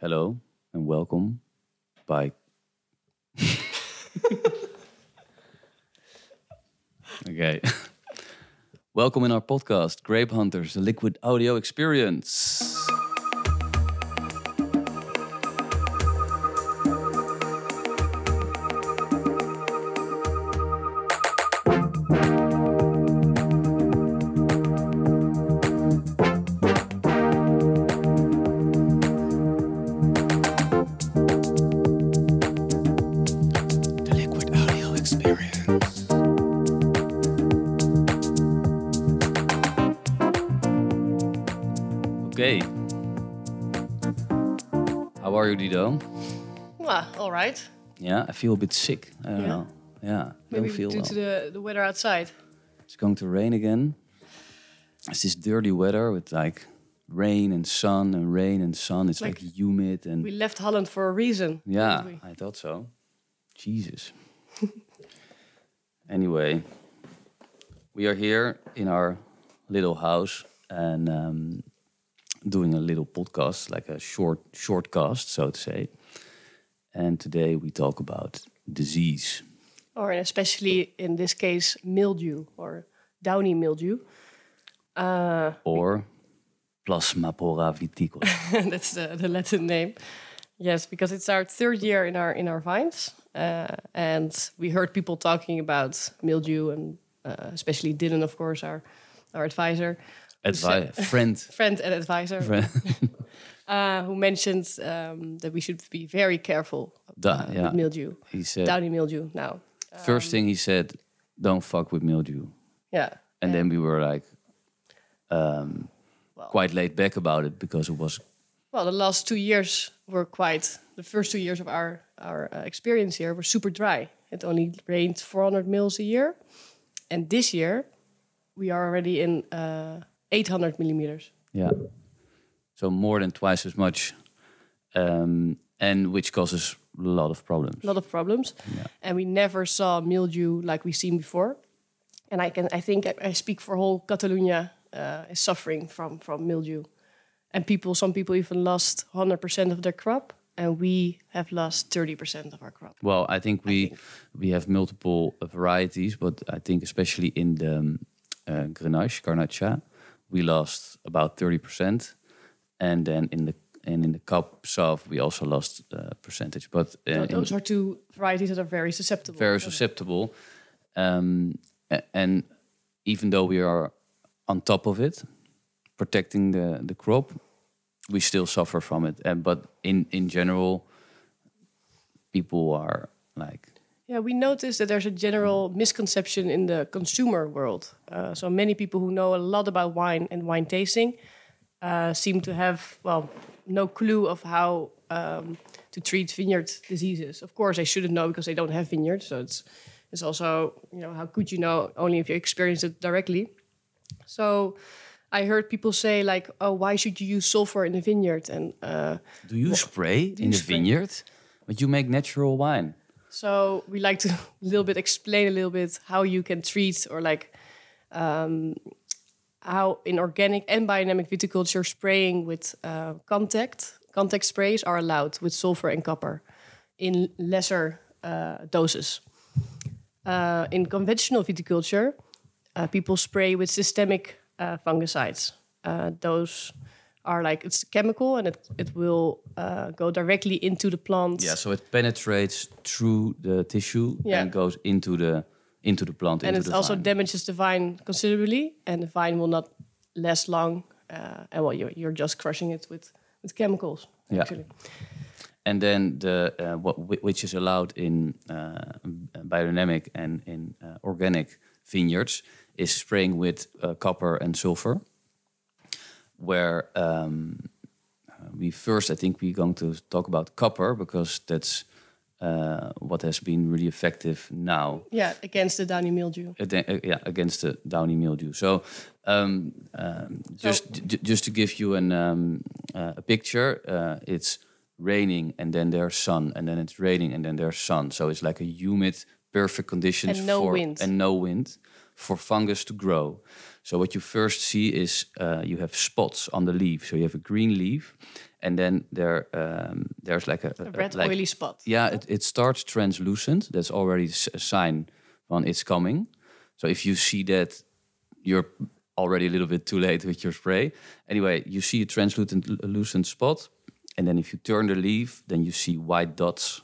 Hello and welcome by. okay. welcome in our podcast, Grape Hunters, the liquid audio experience. Are you, Dido? Well, all right. Yeah, I feel a bit sick. I don't Yeah? know. Yeah, Maybe don't feel due well. to the, the weather outside. It's going to rain again. It's this dirty weather with like rain and sun and rain and sun. It's like, Like humid and We left Holland for a reason. yeah. I thought so. Jesus. anyway, we are here in our little house and um, doing a little podcast, like a short short cast, so to say. And today we talk about disease. Or especially in this case, mildew or downy mildew. Uh, or Plasmopara viticola. that's the, the Latin name. Yes, because it's our third year in our in our vines, uh, and we heard people talking about mildew, and uh, especially Dylan, of course, our our advisor, Advi- friend. friend and advisor, friend. uh, who mentioned um, that we should be very careful Da- uh, yeah. with mildew, He said, downy mildew. Now, first thing he said, don't fuck with mildew. yeah, And then we were like, um, Well- quite laid back about it because it was, Well, the last two years were quite. The first two years of our our uh, experience here were super dry. It only rained 400 mils a year, and this year we are already in uh, 800 millimeters. yeah. So more than twice as much. Um, and which causes a lot of problems. A lot of problems, Yeah. and we never saw mildew like we've seen before. And I can, I think, I, I speak for whole Catalonia uh, is suffering from from mildew, and people, some people even lost 100% of their crop, and we have lost 30% of our crop. Well, I think we we have multiple varieties, but I think especially in the um, uh, Grenache, Garnacha, we lost about thirty percent, and then in the and in the Sauv we also lost uh, percentage, but uh, So those are two varieties that are very susceptible. very susceptible. Um, and even though we are on top of it, protecting the, the crop, we still suffer from it. And but in in general, people are like Yeah, we noticed that there's a general misconception in the consumer world. Uh, so many people who know a lot about wine and wine tasting uh, seem to have, well, no clue of how um, to treat vineyard diseases. Of course, they shouldn't know because they don't have vineyards. So it's it's also, you know, how could you know only if you experience it directly? So I heard people say like, "Oh, why should you use sulfur in a vineyard?" And uh, Do you spray in you the spray? vineyard? But you make natural wine. So we like to a little bit explain a little bit how you can treat or like um, how in organic and biodynamic viticulture spraying with uh, contact contact sprays are allowed with sulfur and copper in lesser uh, doses. Uh, in conventional viticulture, uh, people spray with systemic uh, fungicides. Uh, those are like it's chemical and it, it will uh, go directly into the plant. Yeah, so it penetrates through the tissue Yeah. and goes into the into the plant. and it also vine. damages the vine considerably, and the vine will not last long. Uh, and well, you're, you're just crushing it with with chemicals. Yeah. Actually, And then the uh, what which is allowed in uh, biodynamic and in uh, organic vineyards is spraying with uh, copper and sulfur. Where um, we first, I think we're going to talk about copper because that's uh, what has been really effective now. yeah, against the downy mildew. Uh, yeah, against the downy mildew. So, um, um, just j- just to give you an um, uh, a picture, uh, it's raining and then there's sun, and then it's raining and then there's sun. So it's like a humid, perfect conditions And no for wind. and no wind for fungus to grow. So what you first see is uh, you have spots on the leaf. So you have a green leaf, and then there um, there's like a, A red like, oily spot. yeah, it, it starts translucent. That's already a sign on it's coming. So if you see that, you're already a little bit too late with your spray. Anyway, you see a translucent lucent spot, and then if you turn the leaf, then you see white dots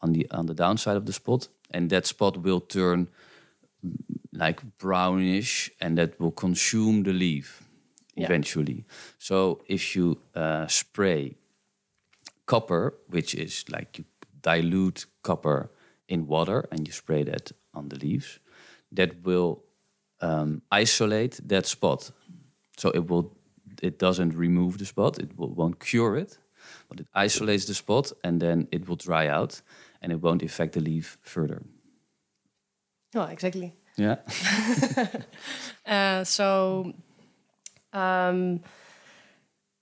on the on the downside of the spot, and that spot will turn like brownish, and that will consume the leaf Yeah. eventually. So if you uh, spray copper, which is like you dilute copper in water and you spray that on the leaves, that will um, isolate that spot. So it will, it doesn't remove the spot, it will, won't cure it, but it isolates the spot and then it will dry out and it won't affect the leaf further. Oh, exactly. Yeah. Uh, so, um,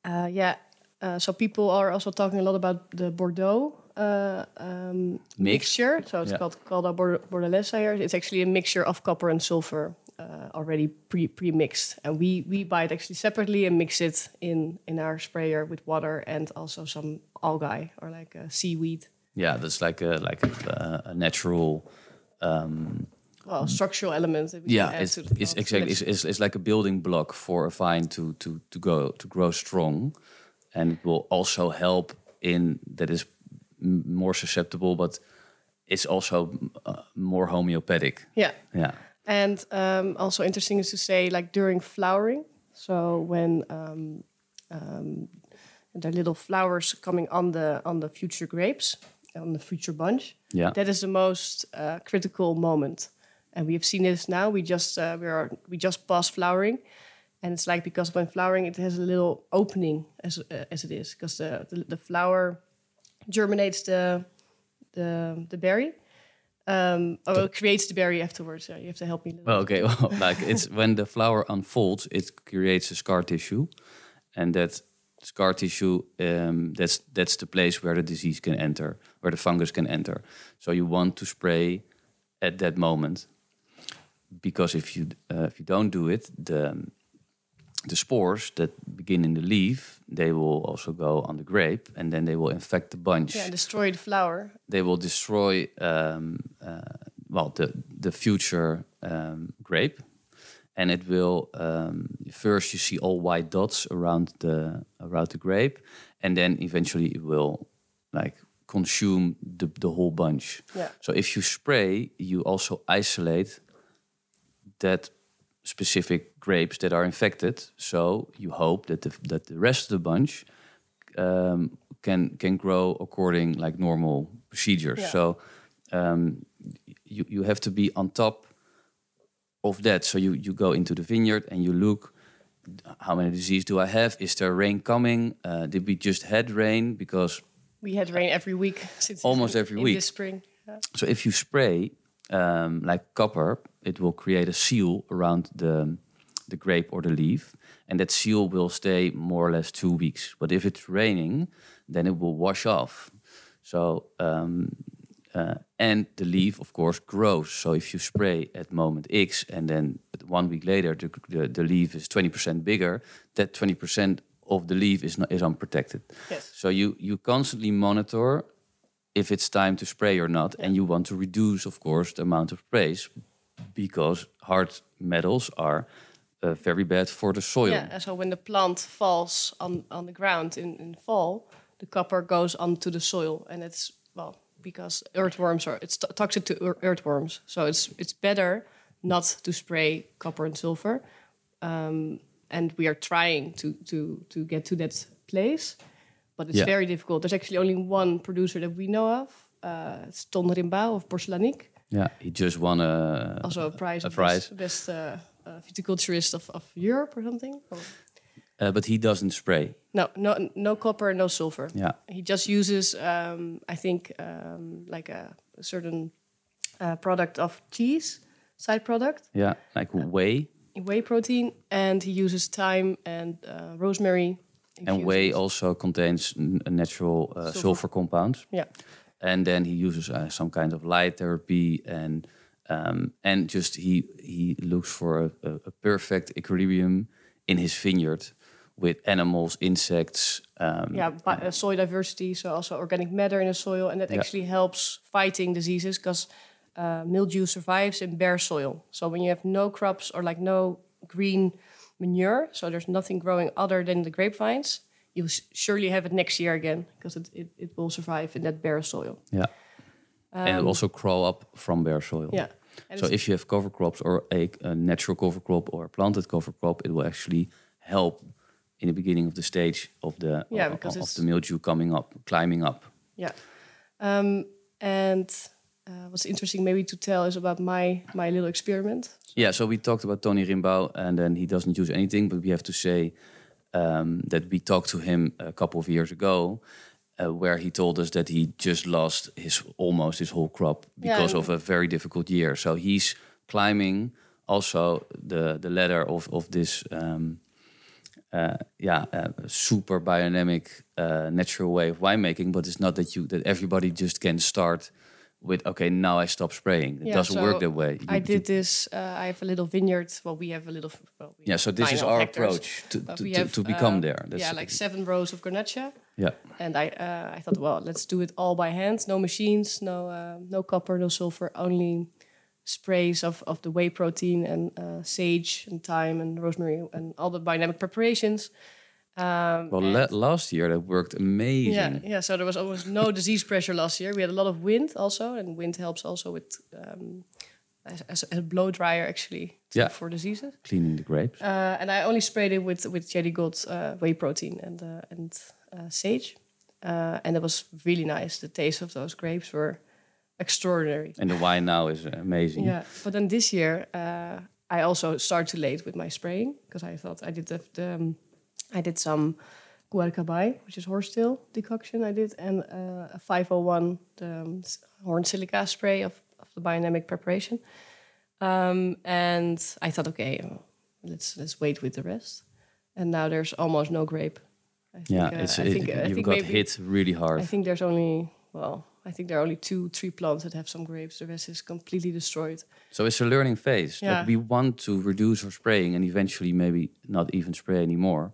uh, yeah. Uh, so people are also talking a lot about the Bordeaux uh, um, mixture. So it's Yeah. called called Bord- Bordelaise here. It's actually a mixture of copper and sulfur uh, already pre pre mixed, and we we buy it actually separately and mix it in in our sprayer with water and also some algae or like uh, seaweed. Yeah, that's like a like a, a natural um, Well, structural elements. That we yeah it's, to the it's exactly it's, it's, it's like a building block for a vine to to to go to grow strong and it will also help in that is more susceptible but it's also uh, more homeopathic Yeah. yeah And um, also interesting is to say, like during flowering, so when um, um, are little flowers coming on the on the future grapes, on the future bunch, yeah that is the most uh, critical moment. And we have seen this now. We just uh, we are we just passed flowering, and it's like because when flowering, it has a little opening as uh, as it is because the, the the flower germinates the the the berry. Um, or it creates the berry afterwards. Yeah, you have to help me. Well okay well, like it's when the flower unfolds it creates a scar tissue and that scar tissue um, that's that's the place where the disease can enter where the fungus can enter so you want to spray at that moment because if you uh, if you don't do it the the spores that begin in the leaf they will also go on the grape and then they will infect the bunch Yeah, destroy the flower. they will destroy um, uh, well the the future um, grape, and it will um, first you see all white dots around the around the grape, and then eventually it will like consume the the whole bunch. Yeah. So if you spray, you also isolate that specific grapes that are infected. So you hope that the that the rest of the bunch um, can can grow according like normal procedures. Yeah. So um, you you have to be on top of that. So you you go into the vineyard and you look. How many disease do I have? Is there rain coming? Uh, did we just had rain? Because We had rain every week since Almost every in week. this spring. Yeah. So if you spray um, like copper, it will create a seal around the the grape or the leaf, and that seal will stay more or less two weeks. But if it's raining, then it will wash off. So um, uh, and the leaf, of course, grows. So if you spray at moment X, and then one week later the the, the leaf is twenty percent bigger, that twenty percent of the leaf is not, is unprotected. Yes. So you you constantly monitor if it's time to spray or not, and you want to reduce, of course, the amount of sprays because hard metals are uh, very bad for the soil. Yeah, so when the plant falls on, on the ground in, in fall, the copper goes onto the soil, and it's well because earthworms are it's to- toxic to earthworms, so it's it's better not to spray copper and sulfur. Um, and we are trying to to to get to that place, but it's Yeah. very difficult. There's actually only one producer that we know of. Uh, it's Ton Rimbau of Porcellànic Yeah, he just won a also a prize, a of prize. best, best uh, uh, viticulturist of, of Europe or something. Or- uh, but he doesn't spray. no, no, no copper, no sulfur. Yeah, He just uses, um, I think, um, like a, a certain uh, product of cheese, side product, yeah, like whey, whey protein, and he uses thyme and uh, rosemary. and whey also contains n- a natural uh, sulfur. Sulfur. compound. Yeah, And then he uses uh, some kind of light therapy and um, and just he he looks for a, a, a perfect equilibrium in his vineyard with animals, insects. Um, yeah, bi- uh, soil diversity, so also organic matter in the soil, and that Yeah. actually helps fighting diseases because uh, mildew survives in bare soil. So when you have no crops or like no green manure, so there's nothing growing other than the grapevines, you'll surely have it next year again because it, it, it will survive in that bare soil. yeah, and it also crawl up from bare soil. Um, Yeah. And So if you have cover crops or a, a natural cover crop or a planted cover crop, it will actually help in the beginning of the stage of the Yeah, of, because of the mildew coming up, climbing up. Yeah. Um, and uh, what's interesting maybe to tell is about my my little experiment. Yeah, so we talked about Tony Rimbau, and then he doesn't use anything, but we have to say um, that we talked to him a couple of years ago, uh, where he told us that he just lost his almost his whole crop because and- of a very difficult year. So he's climbing also the the ladder of of this. Um, uh, yeah, uh, super biodynamic, uh, natural way of winemaking, but it's not that you that everybody just can start with okay now I stop spraying. It Yeah, doesn't so work that way. I You- you did this. Uh, I have a little vineyard. Well, we have a little. Well, we Yeah, so this is our hectares, approach to, to, to, have, to become uh, there. That's yeah, like seven rows of Garnacha, yeah, and I uh, I thought, well, let's do it all by hand. No machines, no uh, no copper, no sulfur, only sprays of, of the whey protein and uh, sage and thyme and rosemary and all the dynamic preparations. Um, well, la- last year that worked amazing. yeah, yeah. So there was almost no disease pressure last year. We had a lot of wind also, and wind helps also with um, as, as a blow dryer actually Yeah. for diseases. Cleaning the grapes. Uh, and I only sprayed it with with Jelly Gold uh, whey protein and uh, and uh, sage, uh, and it was really nice. The taste of those grapes were extraordinary. and the wine now is amazing. Yeah, but then this year uh, I also started too late with my spraying because I thought I did the, the um, I did some guarcabai, which is horsetail decoction. I did and uh, a 501 the um, horn silica spray of, of the biodynamic preparation. Um, and I thought, okay, uh, let's let's wait with the rest. And now there's almost no grape. I think, Yeah, uh, it's I it, think, I you think got maybe- hit really hard. I think there's only well, I think there are only two, three plants that have some grapes. The rest is completely destroyed. so it's a learning phase. Yeah. That we want to reduce our spraying and eventually maybe not even spray anymore.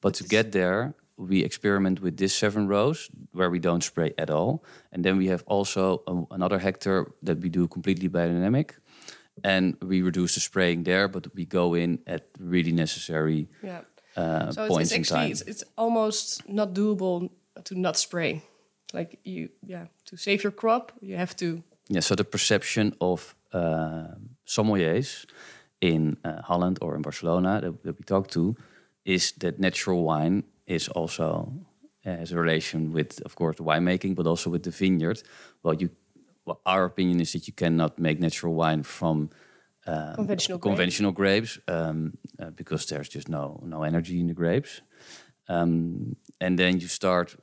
But to get there, we experiment with this seven rows where we don't spray at all, and then we have also a, another hectare that we do completely biodynamic, and we reduce the spraying there, but we go in at really necessary Yeah. uh, So it's, points it's in actually time. it's, it's almost not doable to not spray. Like you, yeah, to save your crop, you have to. Yeah, so the perception of uh, sommeliers in uh, Holland or in Barcelona that, that we talked to is that natural wine is also uh, has a relation with, of course, the winemaking, but also with the vineyard. Well, you, well, our opinion is that you cannot make natural wine from uh, Conventional conventional grapes um, uh, because there's just no no energy in the grapes. Um, and then you start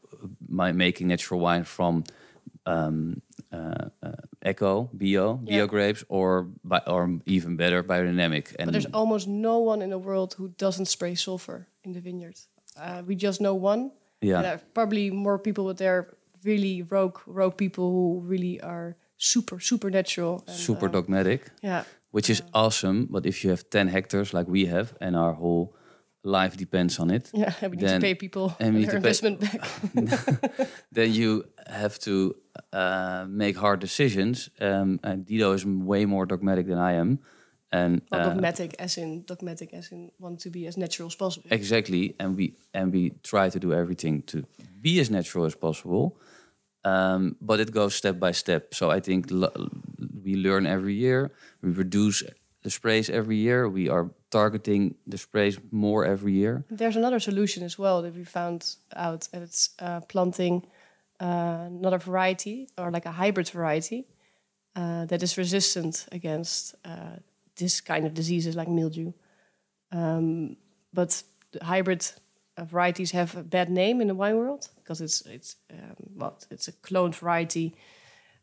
my making natural wine from um, uh, uh, eco, bio, bio grapes, or bi- or even better, biodynamic. And But there's almost no one in the world who doesn't spray sulfur in the vineyard. Uh, we just know one. yeah, are probably more people, but they're really rogue, rogue people who really are super, super natural. And, super uh, dogmatic, Yeah. which is awesome. But if you have ten hectares like we have, and our whole life depends on it, Yeah, and we need to pay people and their to pay- investment back. then you have to uh, make hard decisions. Um, and Dido is way more dogmatic than I am, and Well, uh, dogmatic as in dogmatic as in want to be as natural as possible. Exactly, and we and we try to do everything to be as natural as possible, um, but it goes step by step. So I think we learn every year. We reduce the sprays every year. We are targeting the sprays more every year. There's another solution as well that we found out, and it's uh, planting uh, another variety or like a hybrid variety uh, that is resistant against uh, this kind of diseases like mildew. Um, but the hybrid uh, varieties have a bad name in the wine world because it's it's um, well, it's a cloned variety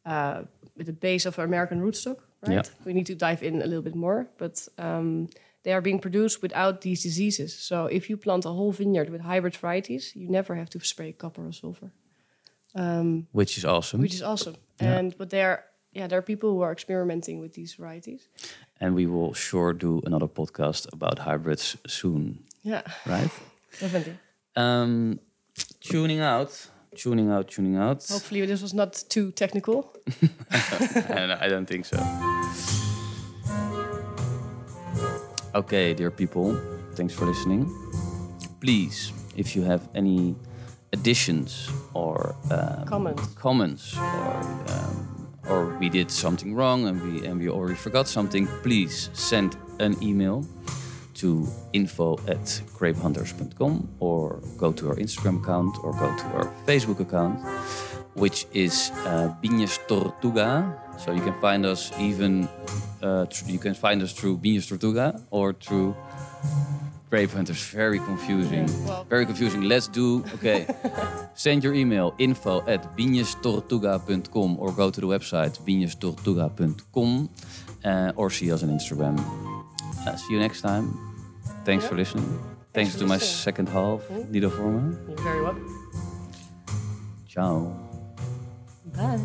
uh, with the base of American rootstock. Right. Yeah. We need to dive in a little bit more, but um, they are being produced without these diseases. So if you plant a whole vineyard with hybrid varieties, you never have to spray copper or sulfur, um, Which is awesome. which is awesome. Yeah. And but there are yeah, there are people who are experimenting with these varieties. And we will sure do another podcast about hybrids soon, Yeah, right? definitely. Um, tuning out, tuning out, tuning out. Hopefully, this was not too technical. And I don't think so. Okay, dear people, thanks for listening. Please, if you have any additions or um, Comments. comments, or um, or we did something wrong and we and we already forgot something, please send an email to info at grapehunters.com or go to our Instagram account or go to our Facebook account, which is uh, Tortuga. So you can find us even uh, you can find us through Viñas Tortuga or through Grape Hunters. Very confusing. Yeah, well- Very confusing. Let's do okay. Send your email info at viñastortuga.com or go to the website viñastortuga.com uh, or see us on Instagram. Uh, see you next time. Thanks Yeah. for listening. Thanks, for to my second half, Nido Vormer. You're very welcome. Ciao. 아